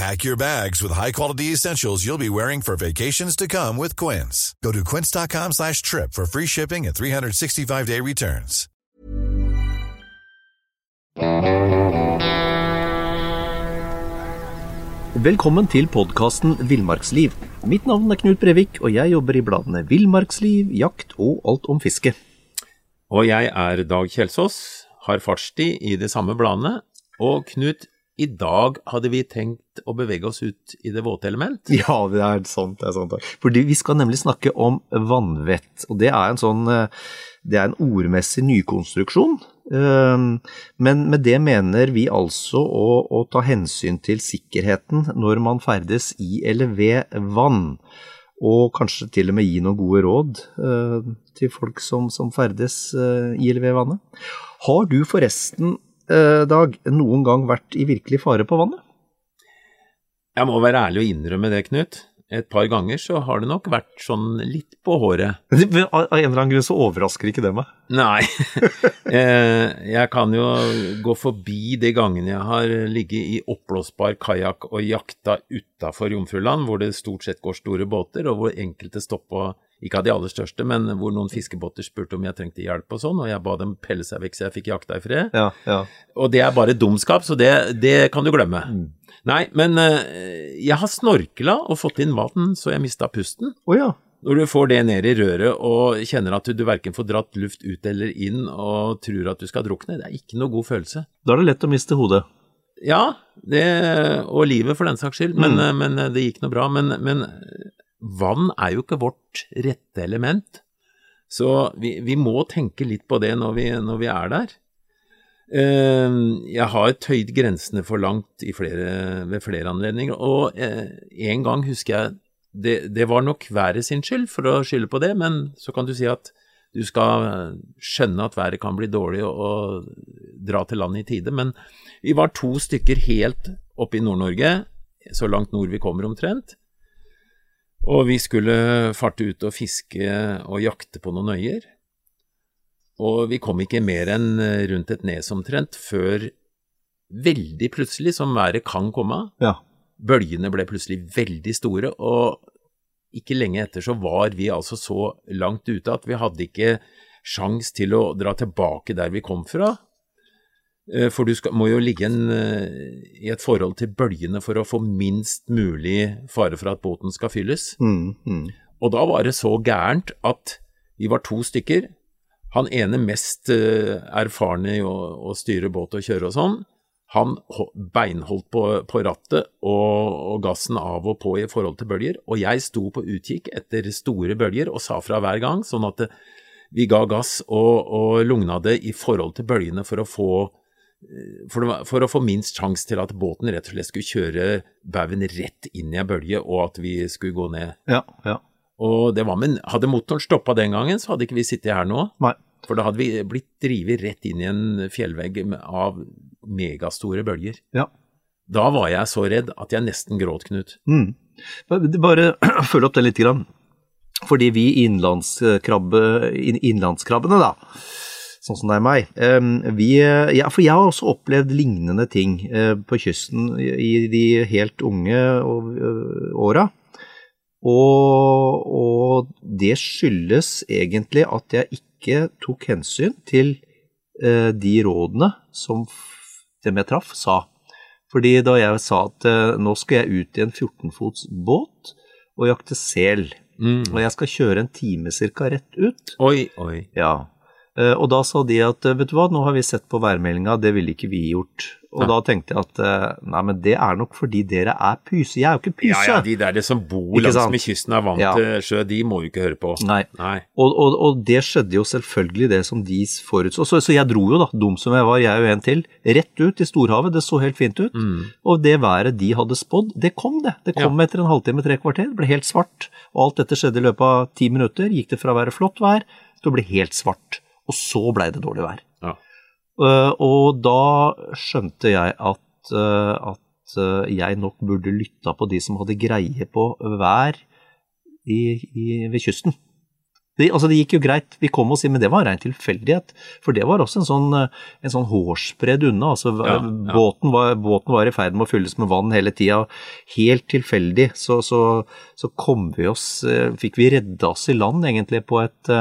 Pack your bags with high-quality essentials you'll be wearing for vacations to come with Quince. Go to quince.com slash trip for free shipping and 365-day returns. Velkommen til podkasten Villmarksliv. Mitt navn er Knut Brevik, og jeg jobber i bladene Villmarksliv, Jakt og Alt om fiske. Og jeg er Dag Kjelsås, har fartstid i de samme bladene. Og Knut, i dag hadde vi tenkt å bevege oss ut i det våte element. Ja, det er sant. det er sant. Fordi vi skal nemlig snakke om vannvett. Og det er en sånn Det er en ordmessig nykonstruksjon. Men med det mener vi altså å, å ta hensyn til sikkerheten når man ferdes i eller ved vann. Og kanskje til og med gi noen gode råd til folk som, som ferdes i eller ved vannet. Har du forresten Dag, noen gang vært i virkelig fare på vannet? Jeg må være ærlig og innrømme det, Knut. Et par ganger så har det nok vært sånn litt på håret. Men av en eller annen grunn så overrasker ikke det meg. Nei. jeg kan jo gå forbi de gangene jeg har ligget i oppblåsbar kajakk og jakta utafor Jomfruland, hvor det stort sett går store båter, og hvor enkelte stoppa ikke av de aller største, men hvor noen fiskebåter spurte om jeg trengte hjelp og sånn, og jeg ba dem pelle seg vekk så jeg fikk jakta i fred. Ja, ja. Og det er bare dumskap, så det, det kan du glemme. Mm. Nei, men uh, jeg har snorkla og fått inn vann så jeg mista pusten. Oh, ja. Når du får det ned i røret og kjenner at du, du verken får dratt luft ut eller inn og tror at du skal drukne, det er ikke noe god følelse. Da er det lett å miste hodet. Ja, det, og livet for den saks skyld, men, Mm. uh, men det gikk noe bra. Men, men vann er jo ikke vårt rette element. Så vi, vi må tenke litt på det når vi, når vi er der. Eh, Jeg har tøyd grensene for langt flere, ved flere anledninger, og eh, en gang husker jeg det, det var nok været sin skyld for å skylde på det, men så kan du si at du skal skjønne at været kan bli dårlig og, og dra til land i tide. Men vi var to stykker helt oppe i Nord-Norge, så langt nord vi kommer omtrent. Og vi skulle farte ut og fiske og jakte på noen øyer. Og vi kom ikke mer enn eh, rundt et nes omtrent før veldig plutselig, som været kan komme, Ja. bølgene ble plutselig veldig store, og ikke lenge etter så var vi altså så langt ute at vi hadde ikke sjans til å dra tilbake der vi kom fra. Eh, For du skal, må jo ligge en, eh, i et forhold til bølgene for å få minst mulig fare for at båten skal fylles. Mm, mm. Og da var det så gærent at vi var to stykker. Han ene mest eh, erfarne i å, å styre båt og kjøre og sånn, han beinholdt på, på rattet og, og gassen av og på i forhold til bølger, og jeg sto på utkikk etter store bølger og sa fra hver gang, sånn at vi ga gass og, og lugna det i forhold til bølgene for å få for, var- for å få minst sjanse til at båten rett og slett skulle kjøre baugen rett inn i en bølge, og at vi skulle gå ned. Ja, ja. Og det var, men hadde motoren stoppa den gangen, så hadde ikke vi sittet her nå. Nei. For da hadde vi blitt drevet rett inn i en fjellvegg av megastore bølger. Ja. Da var jeg så redd at jeg nesten gråt, Knut. Mm. Bare- følg opp det litt. Grann. Fordi vi innlandskrabbe, innlandskrabbene, da, sånn som det er meg vi, ja, For jeg har også opplevd lignende ting eh, på kysten i de helt unge å- åra. Og, og det skyldes egentlig at jeg ikke tok hensyn til eh, de rådene som dem jeg traff, sa. Fordi da jeg sa at eh, nå skal jeg ut i en 14-fots båt og jakte sel, Mm. og jeg skal kjøre en time cirka rett ut, Oi, oi. ja, Eh, Og da sa de at eh, vet du hva, nå har vi sett på værmeldinga, det ville ikke vi gjort. Og ja. da tenkte jeg at eh, nei, men det er nok fordi dere er pyse. Jeg er jo ikke pyse. Ja, ja, de der som bor langs med langsmed kysten er vant Ja. til sjø, de må jo ikke høre på. Nei. Nei. Og, og, og det skjedde jo selvfølgelig det som de forutså. Så, så jeg dro jo, da, dum som jeg var, jeg og en til, rett ut i storhavet. Det så helt fint ut. Mm. Og det været de hadde spådd, det kom det. Det kom etter en halvtime, tre kvarter. Det ble helt svart. Og alt dette skjedde i løpet av ti minutter. Gikk det fra å være flott vær til å bli helt svart. Og så blei det dårlig vær. Ja. Uh, og da skjønte jeg at, uh, at uh, jeg nok burde lytta på de som hadde greie på vær i, i, ved kysten. Det, altså det gikk jo greit, vi kom oss inn, men det var en tilfeldighet. For det var også en sånn, en sånn hårsbredd unna. altså Ja, ja. Båten, var, båten var i ferd med å fylles med vann hele tida. Helt tilfeldig så, så, så kom vi oss Fikk vi redda oss i land egentlig på et,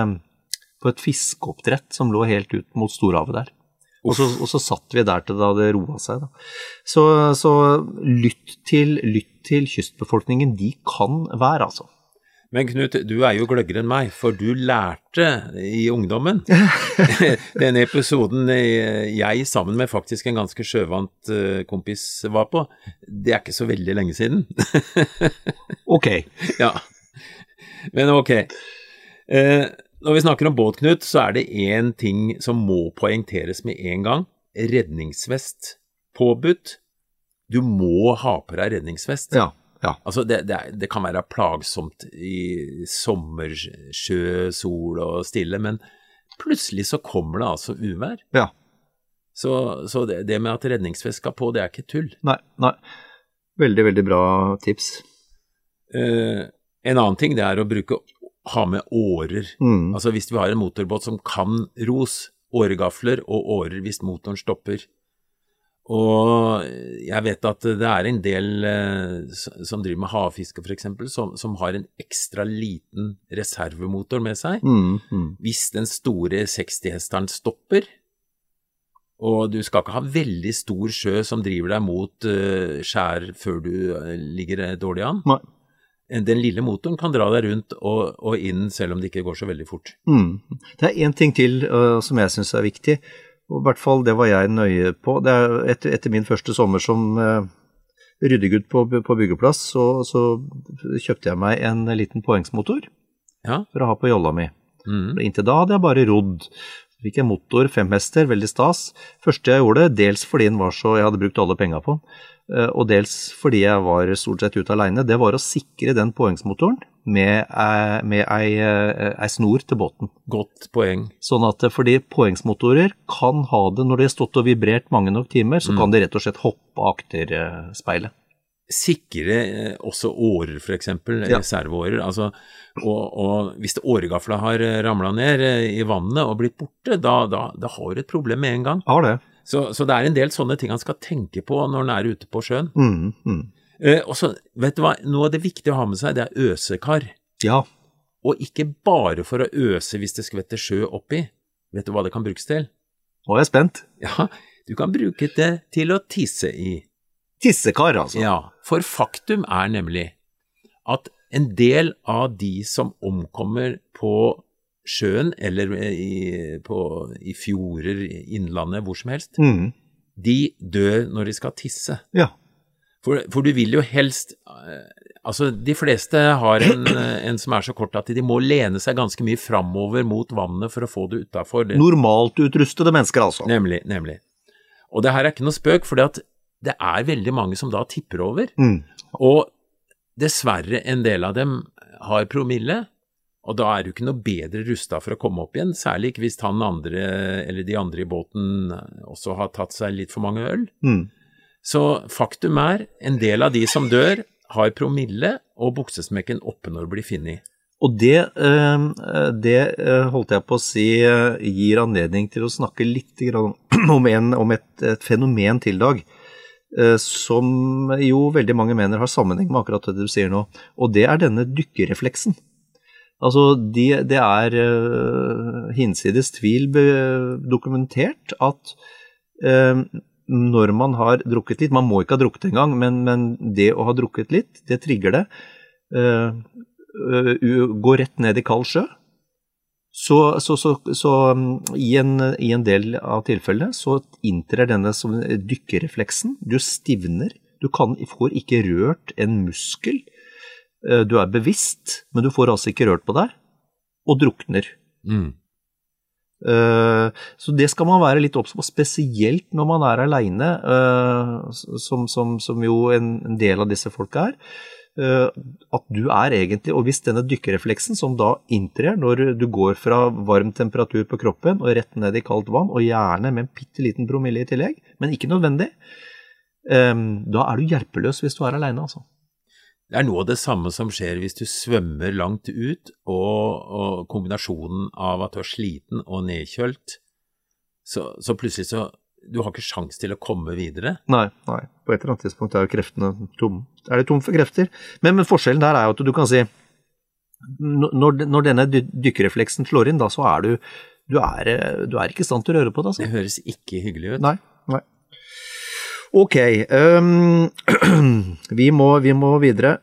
på et fiskeoppdrett som lå helt ut mot storhavet der. Og så, og så satt vi der til da det roa seg. Så, så lytt, til, lytt til kystbefolkningen. De kan være, altså. Men Knut, du er jo gløggere enn meg, for du lærte i ungdommen. Denne episoden eh, jeg sammen med faktisk en ganske sjøvant eh, kompis var på, det er ikke så veldig lenge siden. Ok. ja. Men ok. Eh, når vi snakker om båt, Knut, så er det én ting som må poengteres med en gang. Redningsvest påbudt. Du må ha på deg redningsvest. Ja. ja. Altså, det, det, er, det kan være plagsomt i sommersjø, sol og stille, men plutselig så kommer det altså uvær. ja. Så, så det, det med at redningsvest skal på, det er ikke tull. Nei, nei. Veldig, veldig bra tips. Eh, en annen ting det er å bruke ha med årer. Mm. Altså hvis vi har en motorbåt som kan ros, åregafler og årer hvis motoren stopper. Og jeg vet at det er en del eh, som driver med havfiske f.eks., som, som har en ekstra liten reservemotor med seg. Mm, mm. Hvis den store 60-hesteren stopper, og du skal ikke ha veldig stor sjø som driver deg mot eh, skjær før du eh, ligger dårlig an. Nei. Den lille motoren kan dra deg rundt og, og inn selv om det ikke går så veldig fort. Mm. Det er én ting til uh, som jeg syns er viktig, og i hvert fall det var jeg nøye på. Det er etter, etter min første sommer som uh, ryddegutt på, på byggeplass, så, så kjøpte jeg meg en liten poengsmotor Ja. for å ha på jolla mi. Mm. Inntil da hadde jeg bare rodd. Så fikk jeg motor, fem hester, veldig stas. Første jeg gjorde, dels fordi den var så Jeg hadde brukt alle penga på den, og dels fordi jeg var stort sett ute aleine, det var å sikre den poengsmotoren med, ei- med ei, eh, ei snor til båten. Godt poeng. Sånn at eh, fordi poengsmotorer kan ha det når de har stått og vibrert mange nok timer, så kan de rett og slett hoppe akterspeilet. Sikre eh, også årer, f.eks. Ja. Reserveårer. Altså, og, og hvis åregafla har ramla ned eh, i vannet og blitt borte, da, da, da har du et problem med en gang. Har det. Så, så det er en del sånne ting han skal tenke på når han er ute på sjøen. Mm, mm. Eh, og så, vet du hva, noe av det viktige å ha med seg, det er øsekar. Ja. Og ikke bare for å øse hvis det skvetter sjø oppi. Vet du hva det kan brukes til? Nå er jeg spent. Ja, du kan bruke det til å tisse i. Tissekar, altså. Ja, for faktum er nemlig at en del av de som omkommer på sjøen eller i, på, i fjorder, innlandet, hvor som helst, Mm. de dør når de skal tisse. Ja. For, for du vil jo helst eh, Altså, de fleste har en, eh, en som er så kort at de må lene seg ganske mye framover mot vannet for å få det utafor. Normalt utrustede mennesker, altså. Nemlig, nemlig. Og det her er ikke noe spøk, for det er veldig mange som da tipper over. Mm. Og dessverre, en del av dem har promille, og da er du ikke noe bedre rusta for å komme opp igjen, særlig ikke hvis han andre, eller de andre i båten også har tatt seg litt for mange øl. Mm. Så faktum er, en del av de som dør, har promille og buksesmekken oppe når det blir funnet. Og det, eh, det eh, holdt jeg på å si eh, gir anledning til å snakke litt om, en, om et, et fenomen til, Dag, som jo veldig mange mener har sammenheng med akkurat det du sier nå, og det er denne dykkerrefleksen. Altså, de, det er uh, hinsides tvil dokumentert at uh, når man har drukket litt, man må ikke ha drukket engang, men, men det å ha drukket litt, det trigger det. Uh, gå rett ned i kald sjø, så, så, så, så i, en, i en del av tilfellene så inntrer denne som dykkerrefleksen. Du stivner. Du kan, får ikke rørt en muskel. Eh, Du er bevisst, men du får altså ikke rørt på deg, og drukner. Mm. Eh, Så det skal man være litt obs på, spesielt når man er aleine, som, som, som jo en, en del av disse folka er. Eh, At du er egentlig, og hvis denne dykkerefleksen som da inntrer når du går fra varm temperatur på kroppen og rett ned i kaldt vann, og gjerne med en bitte liten promille i tillegg, men ikke nødvendig, eh, da er du hjelpeløs hvis du er aleine, altså. Det er noe av det samme som skjer hvis du svømmer langt ut, og, og kombinasjonen av at du er sliten og nedkjølt, så, så plutselig så Du har ikke sjans til å komme videre. Nei, nei. På et eller annet tidspunkt er jo kreftene tomme. Er det tom for krefter? Men, men forskjellen der er jo at du kan si Når, når denne dykkerefleksen slår inn, da så er du du er, eh, du er ikke i stand til å røre på det, altså. Det høres ikke hyggelig ut. Nei. nei. Ok, um, vi, må, vi må videre.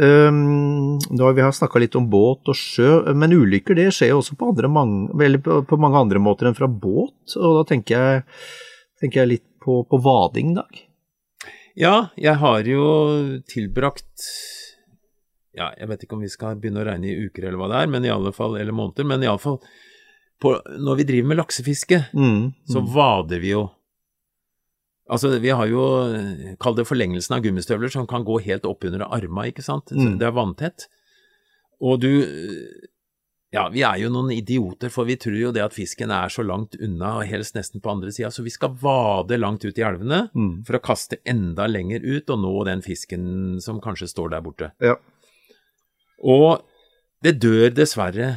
Um, har vi har snakka litt om båt og sjø, men ulykker det skjer jo også på, andre mange, på, mange andre måter enn fra båt. Og da tenker jeg, tenker jeg litt på, på vading, Dag. Ja, jeg har jo tilbrakt Ja, jeg vet ikke om vi skal begynne å regne i uker eller hva det er, men i alle fall, eller måneder, men iallfall Når vi driver med laksefiske, Mm, så vader vi jo. Altså, vi har jo Kall det forlengelsen av gummistøvler som kan gå helt oppunder arma, ikke sant. Mm. Det er vanntett. Og du Ja, vi er jo noen idioter, for vi tror jo det at fisken er så langt unna, og helst nesten på andre sida, så vi skal vade langt ut i elvene mm. for å kaste enda lenger ut og nå den fisken som kanskje står der borte. Ja. Og det dør dessverre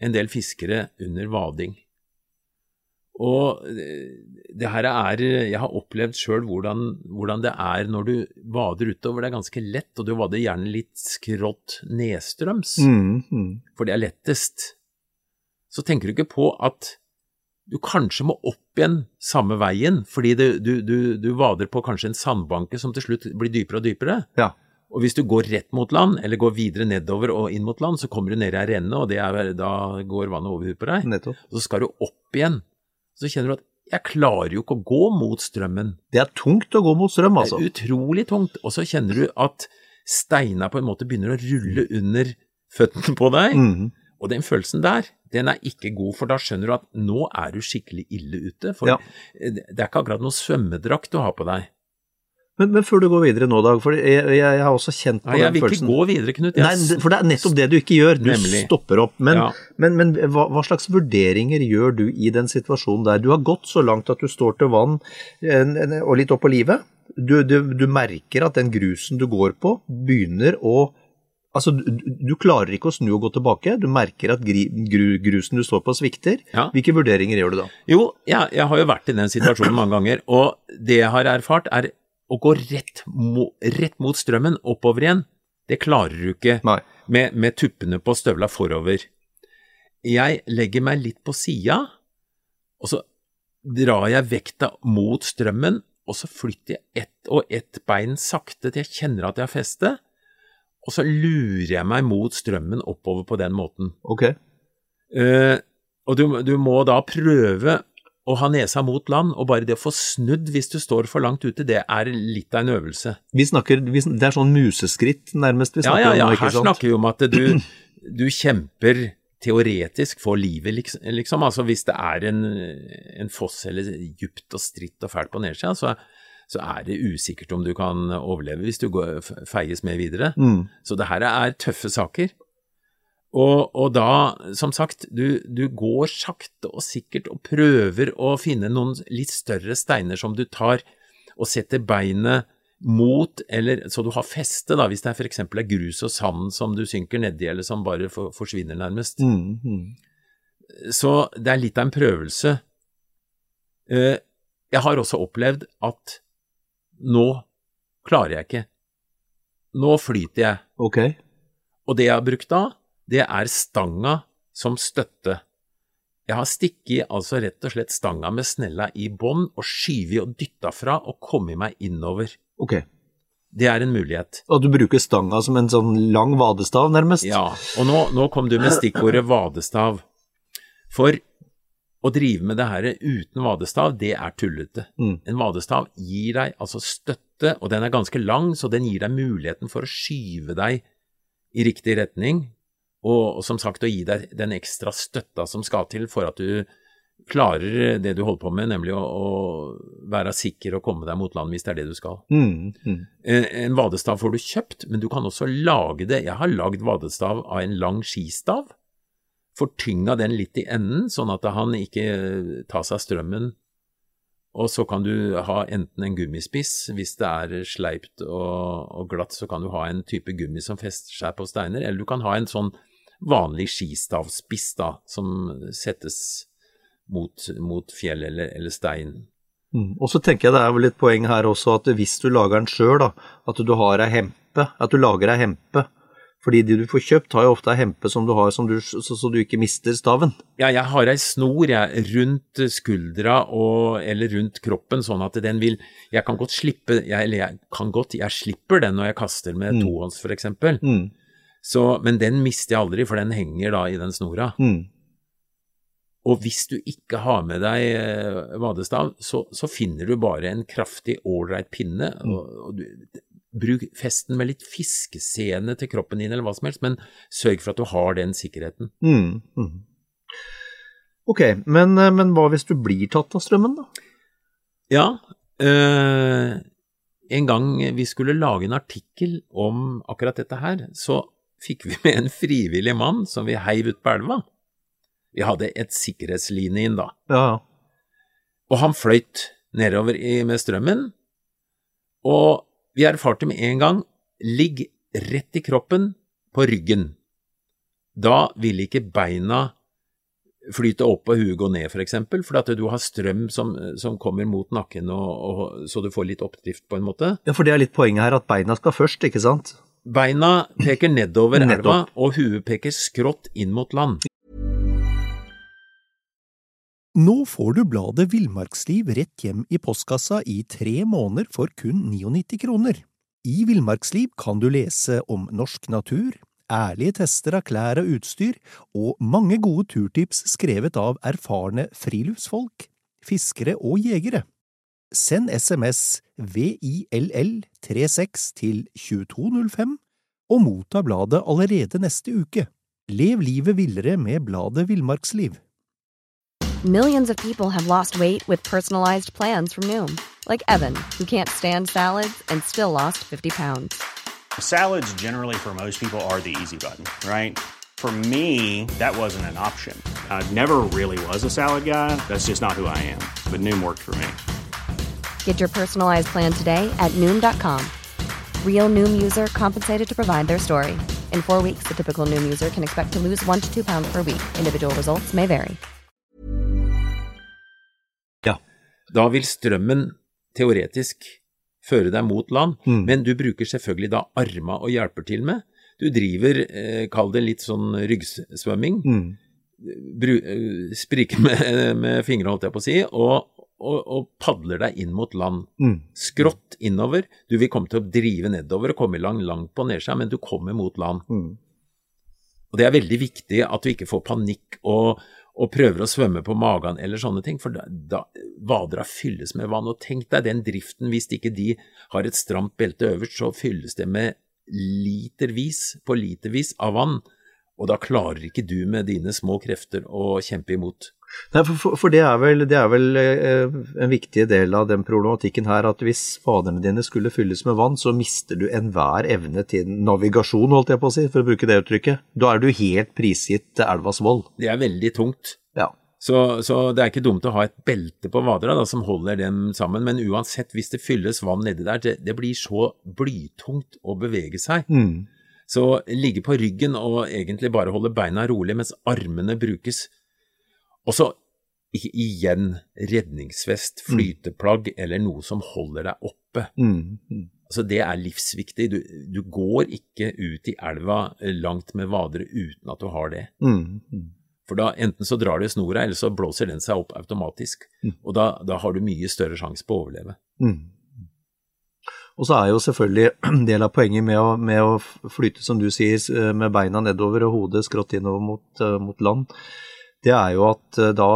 en del fiskere under vading. Og eh, det her er Jeg har opplevd sjøl hvordan, hvordan det er når du vader utover. Det er ganske lett, og du vader gjerne litt skrått nedstrøms, Mm, mm. for det er lettest. Så tenker du ikke på at du kanskje må opp igjen samme veien, fordi du, du, du, du vader på kanskje en sandbanke som til slutt blir dypere og dypere. Ja. Og hvis du går rett mot land, eller går videre nedover og inn mot land, så kommer du ned i ei renne, og det er, da går vannet over huet på deg. Nettopp. Så skal du opp igjen. Så kjenner du at jeg klarer jo ikke å gå mot strømmen. Det er tungt å gå mot strøm, Det altså. er utrolig tungt. Og så kjenner du at steina på en måte begynner å rulle under føttene på deg. Mm. Og den følelsen der, den er ikke god, for da skjønner du at nå er du skikkelig ille ute. For Ja. det er ikke akkurat noe svømmedrakt du har på deg. Men, men før du går videre nå, Dag, for jeg, jeg, har også kjent på Nei, jeg vil ikke gå videre, Knut. Nei, for det er nettopp det du ikke gjør. Du Nemlig. stopper opp. Men, Ja. men, men hva, hva slags vurderinger gjør du i den situasjonen der? Du har gått så langt at du står til vann en, og litt opp på livet. Du, du, du merker at den grusen du går på, begynner å Altså, du, du klarer ikke å snu og gå tilbake. Du merker at gri, gru, grusen du står på, svikter. Ja. Hvilke vurderinger gjør du da? Jo, jeg, jeg har jo vært i den situasjonen mange ganger, og det jeg har erfart er å gå rett, mo, rett mot strømmen, oppover igjen. Det klarer du ikke med, med tuppene på støvla forover. Jeg legger meg litt på sida, og så drar jeg vekta mot strømmen, og så flytter jeg ett og ett bein sakte til jeg kjenner at jeg har feste, og så lurer jeg meg mot strømmen oppover på den måten. Ok. Uh, og du, du må da prøve å ha nesa mot land, og bare det å få snudd hvis du står for langt ute, det er litt av en øvelse. Vi snakker, vi, det er sånn museskritt nærmest vi snakker ja, ja, om sant? Ja, her snakker vi om at du, du kjemper teoretisk for livet, liksom. liksom. Altså hvis det er en, en foss eller djupt og stritt og fælt på nedsida, så, så er det usikkert om du kan overleve hvis du går, feies med videre. Mm. Så det her er tøffe saker. Og, og da, som sagt, du, du går sakte og sikkert og prøver å finne noen litt større steiner som du tar og setter beinet mot, eller så du har feste, da, hvis det er eksempel er grus og sand som du synker nedi, eller som bare for, forsvinner nærmest. Mm, -hmm. Så det er litt av en prøvelse. Eh, Jeg har også opplevd at nå klarer jeg ikke. Nå flyter jeg. Ok. Og det jeg har brukt da, det er stanga som støtte. Jeg har stikket altså rett og slett stanga med snella i bånn og skyvet og dytta fra og kommet meg innover. Ok. Det er en mulighet. Og du bruker stanga som en sånn lang vadestav, nærmest? Ja, og nå, nå kom du med stikkordet vadestav. For å drive med det her uten vadestav, det er tullete. Mm. En vadestav gir deg altså støtte, og den er ganske lang, så den gir deg muligheten for å skyve deg i riktig retning, og, og som sagt å gi deg den ekstra støtta som skal til for at du klarer det du holder på med, nemlig å, å være sikker og komme deg mot land hvis det er det du skal. Mm. Mm. En, en vadestav får du kjøpt, men du kan også lage det. Jeg har lagd vadestav av en lang skistav. Fortynga den litt i enden, sånn at han ikke tar seg strømmen. Og så kan du ha enten en gummispiss, hvis det er sleipt og, og glatt, så kan du ha en type gummi som fester seg på steiner, eller du kan ha en sånn vanlig skistavspiss da, som settes mot, mot fjell eller, eller stein. Mm. Og så tenker jeg det er vel et poeng her også at hvis du lager den sjøl, at du har ei hempe, at du lager ei hempe. Fordi de du får kjøpt, har jo ofte ei hempe som du har som du, så, så du ikke mister staven. Ja, jeg har ei snor jeg, rundt skuldra og, eller rundt kroppen, sånn at den vil Jeg kan godt slippe jeg, Eller jeg kan godt, jeg slipper den når jeg kaster med Mm. tohånds, eksempel. Mm. Så, men den mister jeg aldri, for den henger da i den snora. Mm. Og hvis du ikke har med deg eh, vadestav, så, så finner du bare en kraftig, ålreit pinne. Mm. Og, og du, bruk festen med litt fiskesene til kroppen din, eller hva som helst, men sørg for at du har den sikkerheten. Mm. Mm. Ok, men, eh, men hva hvis du blir tatt av strømmen, da? Ja, øh, en gang vi skulle lage en artikkel om akkurat dette her, så fikk vi med en frivillig mann som vi heiv ut på elva. Vi hadde et sikkerhetsline inn da. Ja, ja. Og han fløyt nedover i, med strømmen, og vi erfarte med en gang ligg rett i kroppen på ryggen. Da vil ikke beina flyte opp og huet gå ned, for eksempel, fordi at du har strøm som, som kommer mot nakken, og, og, så du får litt oppdrift på en måte. ja, for det er litt poenget her, at beina skal først, ikke sant? Beina peker nedover elva, og huet peker skrått inn mot land. Nå får du bladet Villmarksliv rett hjem i postkassa i tre måneder for kun 99 kroner. I Villmarksliv kan du lese om norsk natur, ærlige tester av klær og utstyr, og mange gode turtips skrevet av erfarne friluftsfolk, fiskere og jegere. Send SMS VILL36 til 2205 og motta bladet allerede neste uke. Lev livet villere med bladet Villmarksliv. Millions of people have lost weight with personalized plans from Noom, like Evan, who can't stand salads and still lost 50 pounds. Salads, generally, for most people, are the easy button, right? For me, that wasn't an option. I never really was a salad guy. That's just not who I am. But Noom worked for me. Get your personalized plan today at Noom.com. Real Noom user compensated to provide their story. In four weeks, the typical Noom user can expect to lose one to two pounds per week. Individual results may vary. Da vil strømmen teoretisk føre deg mot land, Mm. men du bruker selvfølgelig da arma og hjelper til med. Du driver, eh, kall det litt sånn ryggsvømming, Mm. bru, eh, spriker med, med fingrene, holdt jeg på å si, og, og, og padler deg inn mot land. Mm. Skrått innover. Du vil komme til å drive nedover og komme langt, langt på nedsida, men du kommer mot land. Mm. Og det er veldig viktig at du ikke får panikk og, og prøver å svømme på magen eller sånne ting, for da, da vadera fylles med vann. Og tenk deg den driften, hvis ikke de har et stramt belte øverst, så fylles det med litervis på litervis av vann. Og da klarer ikke du med dine små krefter å kjempe imot. Nei, for, for, det er vel, det er vel eh, en viktig del av den problematikken her, at hvis faderne dine skulle fylles med vann, så mister du enhver evne til navigasjon, holdt jeg på å si, for å bruke det uttrykket. Da er du helt prisgitt elvas vold. Det er veldig tungt. Ja. Så, så det er ikke dumt å ha et belte på vadera da, som holder dem sammen, men uansett, hvis det fylles vann nedi der, det, det blir så blytungt å bevege seg. Mm. Så ligge på ryggen og egentlig bare holde beina rolig mens armene brukes. Og så igjen redningsvest, flyteplagg eller noe som holder deg oppe. Mm. Mm. Altså Det er livsviktig. Du, du går ikke ut i elva eh, langt med vadere uten at du har det. Mm. Mm. For da enten så drar du i snora, eller så blåser den seg opp automatisk. Og da, da har du mye større sjanse på å overleve. Mm. Og så er jo selvfølgelig en del av poenget med å, med å flyte, som du sier, med beina nedover og hodet skrått innover mot, eh, mot land. Det er jo at eh, da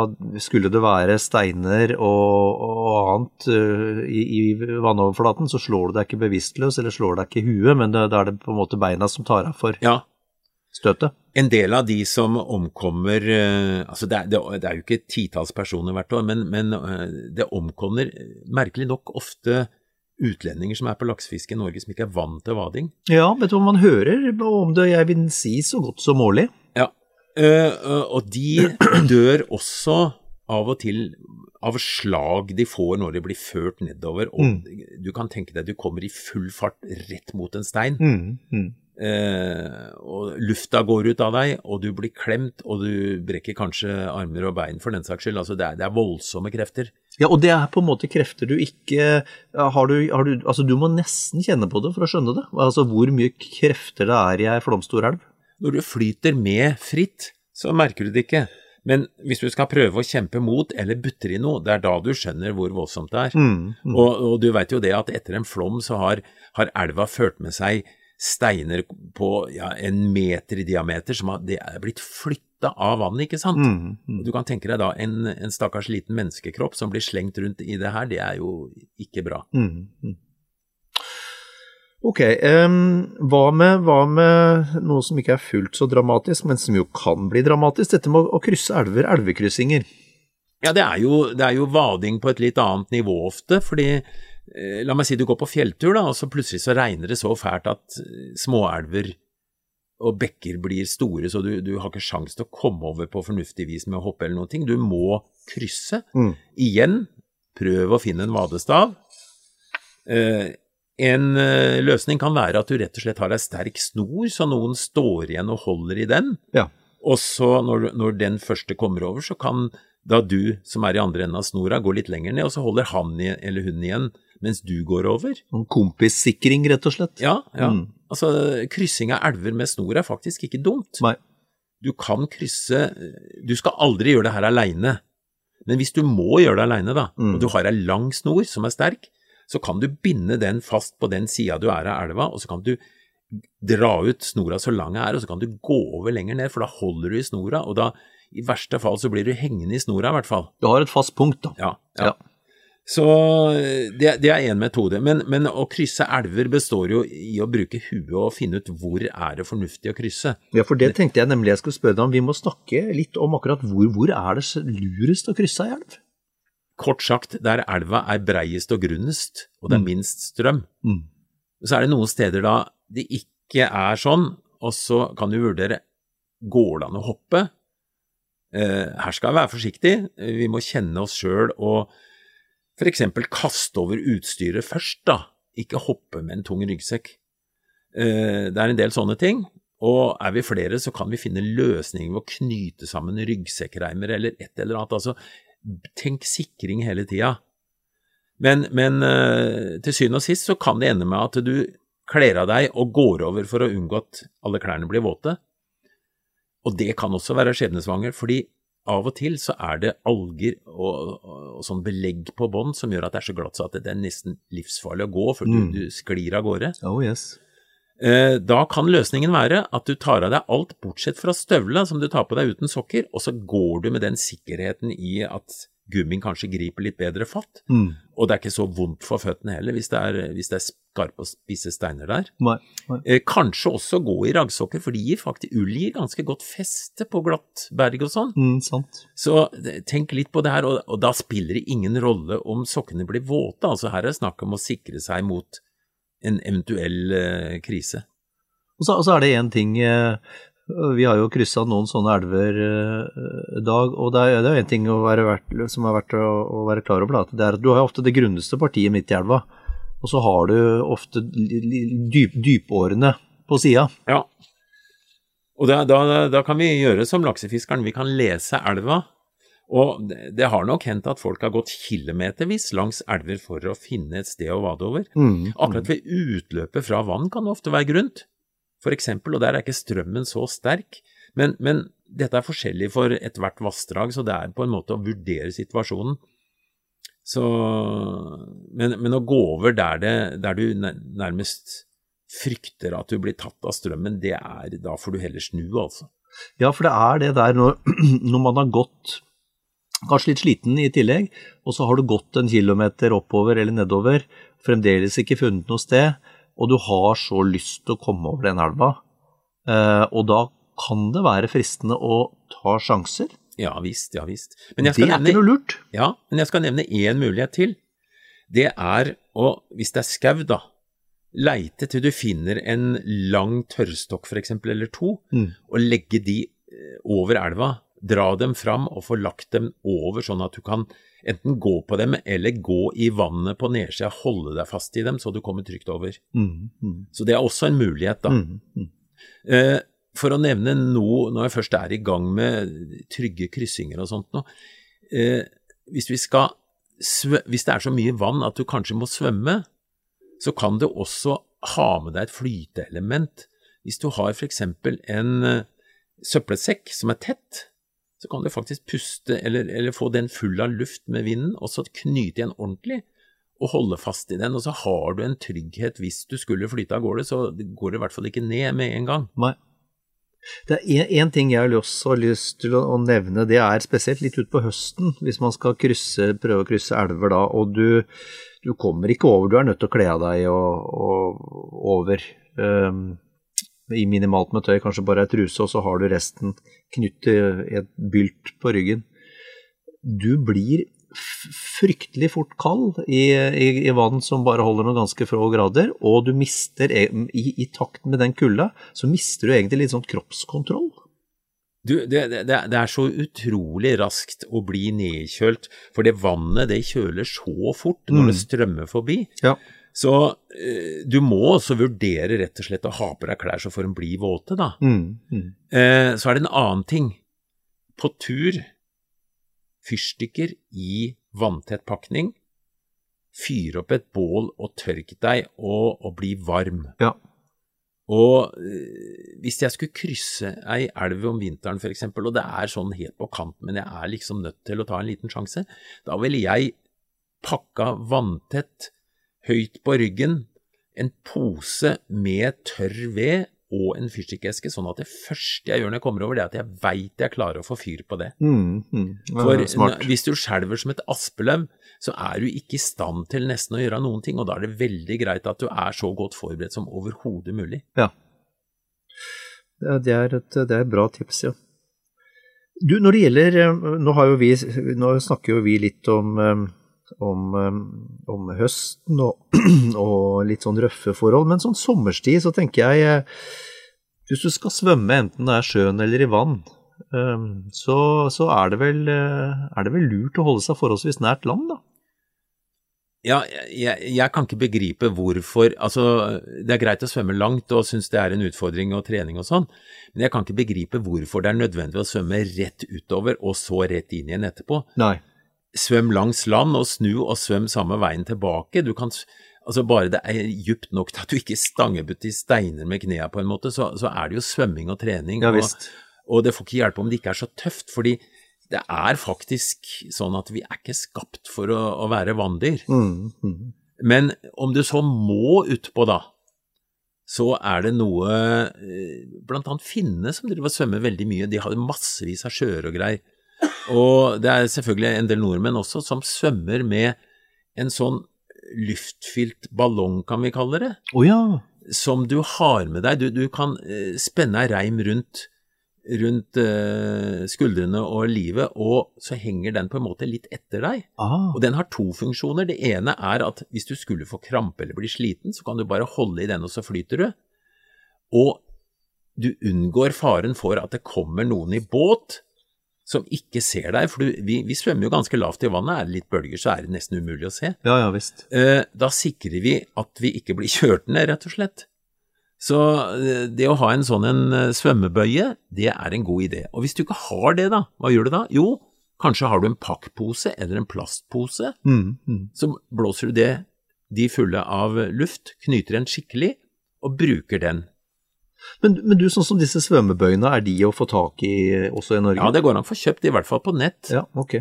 skulle det være steiner og, og annet eh, i, i vannoverflaten, så slår du deg ikke bevisstløs, eller slår deg ikke i huet, men da er det på en måte beina som tar av for Ja, støtet. en del av de som omkommer eh, altså det er, det, er jo ikke titalls personer hvert år, men, men det omkommer merkelig nok ofte utlendinger som er på laksefiske i Norge som ikke er vant til vading. Ja, vet du hva man hører om det, jeg vil si så godt som årlig. Ja, og de dør også av og til av slag de får når de blir ført nedover. Og du kan tenke deg du kommer i full fart rett mot en stein. Mm, mm. Eh, og lufta går ut av deg, og du blir klemt, og du brekker kanskje armer og bein for den saks skyld. Altså det er, det er voldsomme krefter. Ja, og det er på en måte krefter du ikke har du, har du, altså du må nesten kjenne på det for å skjønne det. Altså hvor mye krefter det er i ei flomstor elv. Når du flyter med fritt, så merker du det ikke. Men hvis du skal prøve å kjempe mot eller butter i noe, det er da du skjønner hvor voldsomt det er. Og, og du veit jo det at etter en flom så har, har elva ført med seg steiner på ja, en meter i diameter som har, det er blitt flytta av vannet, ikke sant? Mm, Du kan tenke deg da en, en stakkars liten menneskekropp som blir slengt rundt i det her, det er jo ikke bra. Mm, mm. Ok, um, hva, med, hva med noe som ikke er fullt så dramatisk, men som jo kan bli dramatisk? Dette med å, å krysse elver, elvekryssinger. Ja, det er, jo, det er jo vading på et litt annet nivå ofte, fordi eh, la meg si du går på fjelltur, da, og så plutselig så regner det så fælt at eh, småelver og bekker blir store, så du, du har ikke sjans til å komme over på fornuftig vis med å hoppe eller noen ting. Du må krysse. Mm. Igjen, prøv å finne en vadestav. Eh, en eh, løsning kan være at du rett og slett har ei sterk snor, så noen står igjen og holder i den. Ja. Og så når, når den første kommer over, så kan da du som er i andre enden av snora, gå litt lenger ned, og så holder han i, eller hun igjen mens du går over. En kompissikring, rett og slett. Ja, ja. Mm. Altså, kryssing av elver med snor er faktisk ikke dumt. Nei. Du kan krysse Du skal aldri gjøre det her aleine. Men hvis du må gjøre det aleine, da, Mm. og du har ei lang snor som er sterk, så kan du binde den fast på den sida du er av elva, og så kan du dra ut snora så lang den er, og så kan du gå over lenger ned, for da holder du i snora, og da i verste fall så blir du hengende i snora, i hvert fall. Du har et fast punkt, da. Ja. ja. Ja. Så det, det er én metode. Men, men å krysse elver består jo i å bruke huet og finne ut hvor er det fornuftig å krysse. Ja, for det tenkte jeg nemlig jeg skulle spørre deg om. Vi må snakke litt om akkurat hvor, hvor er det lurest å krysse ei elv? Kort sagt, der elva er breiest og grunnest, og det er Mm. minst strøm. Mm. Så er det noen steder da det ikke er sånn, og så kan du vurdere går det an å hoppe. Eh, her skal vi være forsiktige, vi må kjenne oss sjøl og f.eks. kaste over utstyret først, da. Ikke hoppe med en tung ryggsekk. Eh, det er en del sånne ting. Og er vi flere, så kan vi finne løsninger ved å knyte sammen ryggsekkreimer eller et eller annet. Altså, tenk sikring hele tida. Men, men eh, til syvende og sist så kan det ende med at du kler av deg og går over for å unngå at alle klærne blir våte. Og det kan også være skjebnesvanger, fordi av og til så er det alger og, og, og sånn belegg på bånd som gjør at det er så glatt så at det er nesten livsfarlig å gå, Mm. du, du sklir av gårde. Oh yes. Eh, Da kan løsningen være at du tar av deg alt bortsett fra støvla som du tar på deg uten sokker, og så går du med den sikkerheten i at gummien kanskje griper litt bedre fatt. Mm. Og det er ikke så vondt for føttene heller hvis det er, hvis det er skarpe og spisse steiner der. Nei. Nei. Eh, Kanskje også gå i raggsokker, for de gir faktisk, ull gir ganske godt feste på glatt berg og sånn. Mm, sant. Så eh, tenk litt på det her, og, og da spiller det ingen rolle om sokkene blir våte. Altså her er det snakk om å sikre seg mot en eventuell eh, krise. Og så, og så er det én ting eh, Vi har jo kryssa noen sånne elver eh, i dag, og det er, jo en ting verdt, som er verdt å, å være klar over. Det er at du har ofte det grunneste partiet midt i elva, og så har du ofte dyp, dypårene på sida. Ja. Og da, da, da kan vi gjøre som laksefiskeren, vi kan lese elva. Og det, har nok hendt at folk har gått kilometervis langs elver for å finne et sted å vade over. Mm. Akkurat ved utløpet fra vann kan det ofte være grunt, for eksempel, og der er ikke strømmen så sterk. Men, men dette er forskjellig for ethvert vassdrag, så det er på en måte å vurdere situasjonen. Så, men, men å gå over der, det, der du nærmest frykter at du blir tatt av strømmen, det er, da får du heller snu, altså. Ja, for det er det der når, når man har gått kanskje litt sliten i tillegg, og så har du gått en kilometer oppover eller nedover, fremdeles ikke funnet noe sted, og du har så lyst til å komme over den elva, eh, og da kan det være fristende å ta sjanser. Ja visst, ja visst. Det er nevne, ikke noe lurt. ja, men jeg skal nevne én mulighet til. Det er å, hvis det er skau, da, leite til du finner en lang tørrstokk eksempel, eller to, Mm. og legge de eh, over elva. Dra dem fram og få lagt dem over, sånn at du kan enten gå på dem eller gå i vannet på nedsida, holde deg fast i dem så du kommer trygt over. Mm, mm, Så det er også en mulighet, da. mm, mm. Eh, for å nevne noe, når jeg først er i gang med trygge kryssinger og sånt nå, eh, hvis, hvis det er så mye vann at du kanskje må svømme, så kan du også ha med deg et flyteelement. Hvis du har f.eks. en eh, søppelsekk som er tett, så kan du faktisk puste eller, eller få den full av luft med vinden, og så knyte igjen ordentlig og holde fast i den, og så har du en trygghet hvis du skulle flyte av gårde, så går det i hvert fall ikke ned med en gang. Nei. Det er én ting jeg også har lyst til å nevne, det er spesielt litt utpå høsten, hvis man skal krysse, prøve å krysse elver da, og du, du kommer ikke over, du er nødt til å kle av deg og, og over. Um, I minimalt med tøy, kanskje bare ei truse, og så har du resten knyttet i et bylt på ryggen. Du blir fryktelig fort kald i, i, i vann som bare holder noen ganske få grader, og du mister, e- i, i takt med den kulda, så mister du egentlig litt sånn kroppskontroll. Du, det, det, det er- så utrolig raskt å bli nedkjølt, for det vannet det kjøler så fort når det strømmer forbi. Ja. Så eh, du må også vurdere rett og slett å ha på deg klær så får de bli våte, da. Mm, mm. Eh, så er det en annen ting. På tur, fyrstikker i vanntett pakning, fyr opp et bål og tørk deg og, og bli varm. Ja. Og eh, hvis jeg skulle krysse ei elv om vinteren eksempel, og det er sånn helt på kant, men jeg er liksom nødt til å ta en liten sjanse, da ville jeg pakka vanntett, høyt på ryggen, en pose med tørr ved og en fyrstikkeske, sånn at det første jeg gjør når jeg kommer over, det er at jeg veit jeg klarer å få fyr på det. Mm, mm. det For smart. hvis du skjelver som et aspeløv, så er du ikke i stand til nesten å gjøre noen ting, og da er det veldig greit at du er så godt forberedt som overhodet mulig. Ja. Det er- et, det er et bra tips, ja. Du, når det gjelder eh, Nå, har jo vi, nå snakker jo vi litt om, eh, om, eh, om høsten og, og litt sånn røffe forhold, men sånn sommerstid så tenker jeg eh, Hvis du skal svømme, enten det er sjøen eller i vann, eh, så, så er, det vel, eh, er det vel lurt å holde seg forholdsvis nært land, da? Ja, jeg, jeg kan ikke begripe hvorfor Altså, det er greit å svømme langt og synes det er en utfordring og trening og sånn, men jeg kan ikke begripe hvorfor det er nødvendig å svømme rett utover og så rett inn igjen etterpå. Nei. Svøm langs land og snu og svøm samme veien tilbake. Du kan Altså bare det er djupt nok til at du ikke stanger i steiner med knærne på en måte, så, så er det jo svømming og trening. Ja og, og det får ikke hjelpe om det ikke er så tøft, fordi det er faktisk sånn at vi er ikke skapt for å, å være vanndyr. Mm, mm. Men om du så må utpå, da, så er det noe eh, Blant annet finnene som driver og svømmer veldig mye. De har massevis av sjøer og greier. Og det er selvfølgelig en del nordmenn også som svømmer med en sånn luftfylt ballong, kan vi kalle det, oh, ja. som du har med deg. Du, du kan eh, spenne ei reim rundt, rundt uh, skuldrene og livet, og så henger den på en måte litt etter deg. Ah. Og den har to funksjoner. Det ene er at hvis du skulle få krampe eller bli sliten, så kan du bare holde i den, og så flyter du. Og du unngår faren for at det kommer noen i båt som ikke ser deg, for du, vi, vi svømmer jo ganske lavt i vannet, er det litt bølger så er det nesten umulig å se. Ja ja visst. Eh, da sikrer vi at vi ikke blir kjørt ned, rett og slett. Så eh, det å ha en sånn en eh, svømmebøye, det er en god idé. Og hvis du ikke har det, da, hva gjør du da? Jo, kanskje har du en pakkpose eller en plastpose. Mm, mm. Så blåser du det, de fulle av luft, knyter den skikkelig, og bruker den. Men, men du, sånn som disse svømmebøyene, er de å få tak i også i Norge? Ja, det går an å få kjøpt, i hvert fall på nett. Ja, ok.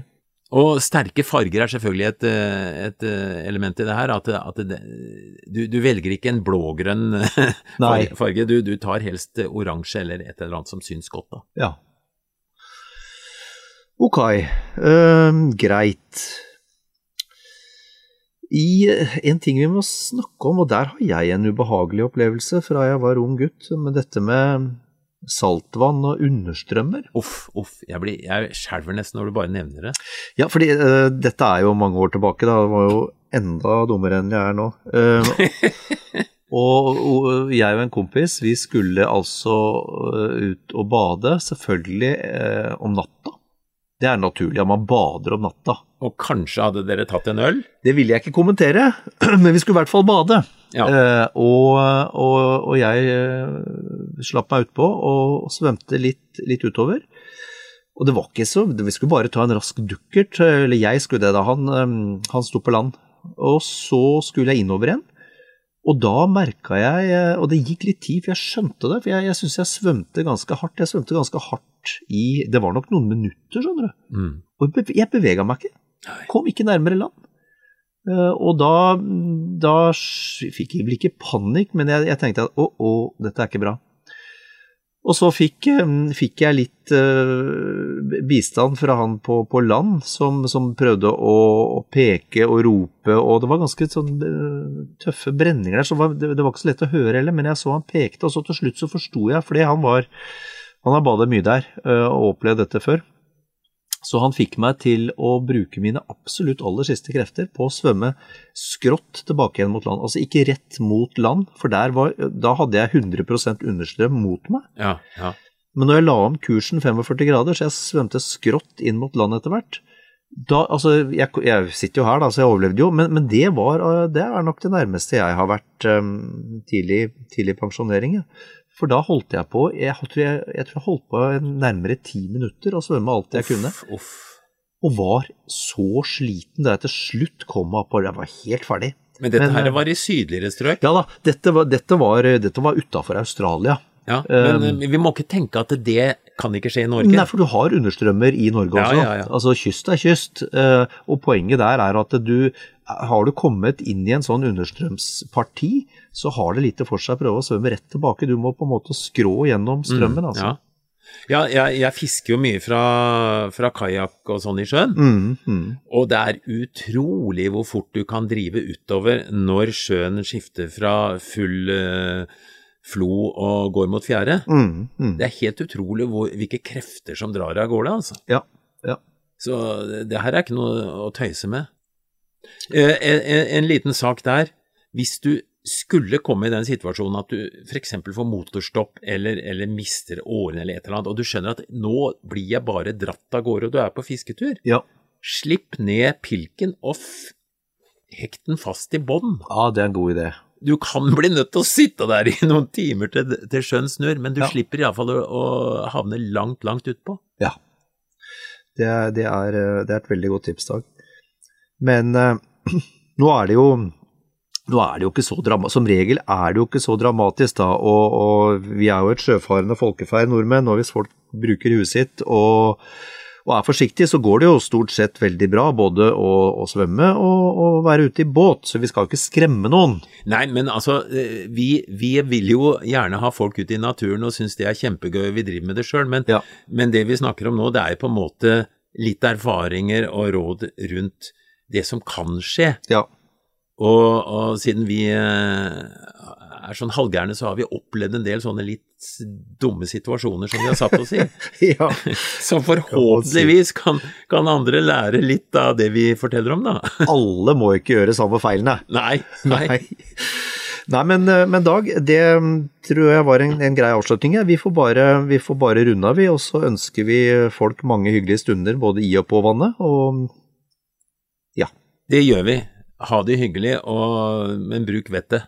Og sterke farger er selvfølgelig et, eh, et eh, element i det her. At, at det, du, du, velger ikke en blågrønn farge, du, du, tar helst oransje eller et eller annet som syns godt. da. Ja. Ok, uh, greit. I en ting vi må snakke om, og der har jeg en ubehagelig opplevelse fra jeg var ung gutt, med dette med saltvann og understrømmer. Uff, uff. Jeg, blir, jeg skjelver nesten når du bare nevner det. Ja, fordi uh, dette er jo mange år tilbake, da. Det var jo enda dummere enn jeg er nå. Uh, og, og, jeg og en kompis, vi skulle altså ut og bade, selvfølgelig uh, om natta. Det er naturlig at man bader om natta. Og kanskje hadde dere tatt en øl? Det ville jeg ikke kommentere, men vi skulle i hvert fall bade. Ja. Eh, og, og, og, jeg eh, slapp meg utpå og svømte litt, litt, utover. Og det var ikke så Vi skulle bare ta en rask dukkert, eller jeg skulle det da. Han, eh, han sto på land. Og så skulle jeg innover igjen. Og da merka jeg, eh, og det gikk litt tid for jeg skjønte det, for jeg, jeg syns jeg svømte ganske hardt. Jeg svømte ganske hardt i Det var nok noen minutter, skjønner du. Mm. Og jeg bevega meg ikke. Kom ikke nærmere land. Uh, og da, da fikk jeg vel ikke panikk, men jeg, jeg tenkte at å, å, dette er ikke bra. Og så fikk, fikk jeg litt uh, bistand fra han på, på land, som, som prøvde å, å, peke og rope, og det var ganske sånn uh, tøffe brenninger der, så var, det, det, var ikke så lett å høre heller, men jeg så han pekte, og så til slutt så forsto jeg, fordi han var Han har badet mye der uh, og opplevd dette før. Så han fikk meg til å bruke mine absolutt aller siste krefter på å svømme skrått tilbake igjen mot land. Altså ikke rett mot land, for var, da hadde jeg 100 understrøm mot meg. Ja, ja. Men når jeg la om kursen 45 grader, så jeg svømte skrått inn mot land etter hvert da, altså, jeg, jeg, sitter jo her, da, så jeg overlevde jo, men, men det, var, det er nok det nærmeste jeg har vært um, tidlig, tidlig pensjonering. Ja. For da holdt jeg på jeg, tror jeg, jeg, tror jeg holdt på nærmere ti minutter og svømme alt jeg uff, kunne. Uff. Og var så sliten da jeg til slutt kom opp og jeg var helt ferdig. Men dette Men, her eh, var i sydligere strøk? Ja da, dette var, dette var, dette var utafor Australia. Ja, men um, vi må ikke tenke at det kan ikke skje i Norge. Nei, for du har understrømmer i Norge også. ja, ja. Altså kyst er kyst. eh, Og poenget der er at du har du kommet inn i en sånn understrømsparti, så har det litt for seg å prøve å svømme rett tilbake. Du må på en måte skrå gjennom strømmen, altså. Ja, ja jeg, jeg fisker jo mye fra, fra kajakk og sånn i sjøen. Mm, mm. Og det er utrolig hvor fort du kan drive utover når sjøen skifter fra full eh, flo og går mot fjære. Mm, mm. Det er helt utrolig hvor, hvilke krefter som drar av gårde, altså. Ja, ja. Så det, det her er ikke noe å tøyse med. Eh, en, en, en liten sak der. Hvis du skulle komme i den situasjonen at du f.eks. får motorstopp eller, eller mister årene eller et eller annet, og du skjønner at nå blir jeg bare dratt av gårde og du er på fisketur, ja. slipp ned pilken og hekt den fast i bånn. Ja, det er en god idé. Du kan bli nødt til å sitte der i noen timer til, til sjøen snur, men du Ja. slipper iallfall å, å havne langt, langt utpå. Ja. Det er, det er, eh, det er et veldig godt tips, Dag. Men eh, nå er det jo nå er det jo ikke så dramatisk, Som regel er det jo ikke så dramatisk, da. Og, og vi er jo et sjøfarende folkeferd, nordmenn, og hvis folk bruker huet sitt og, og er forsiktig, så går det jo stort sett veldig bra både å, å svømme og å være ute i båt. Så vi skal jo ikke skremme noen. Nei, men altså, eh, vi, vi vil jo gjerne ha folk ute i naturen og synes det er kjempegøy, vi driver med det sjøl, men, Ja. men det vi snakker om nå, det er jo på en måte litt erfaringer og råd rundt det som kan skje. Ja. Og, og siden vi eh, er sånn halvgærne, så har vi opplevd en del sånne litt dumme situasjoner som vi har satt oss i. ja. Så forhåpentligvis kan, kan andre lære litt av det vi forteller om, da. Alle må ikke gjøre samme feilene. Nei, nei. Nei. Nei, men, eh, men Dag, det mm, tror jeg var en, en grei avslutning. Vi får, bare, vi får bare runde av, vi. Og så ønsker vi folk mange hyggelige stunder både i og på vannet. Og Det gjør vi. Ha det hyggelig, og, men bruk vettet.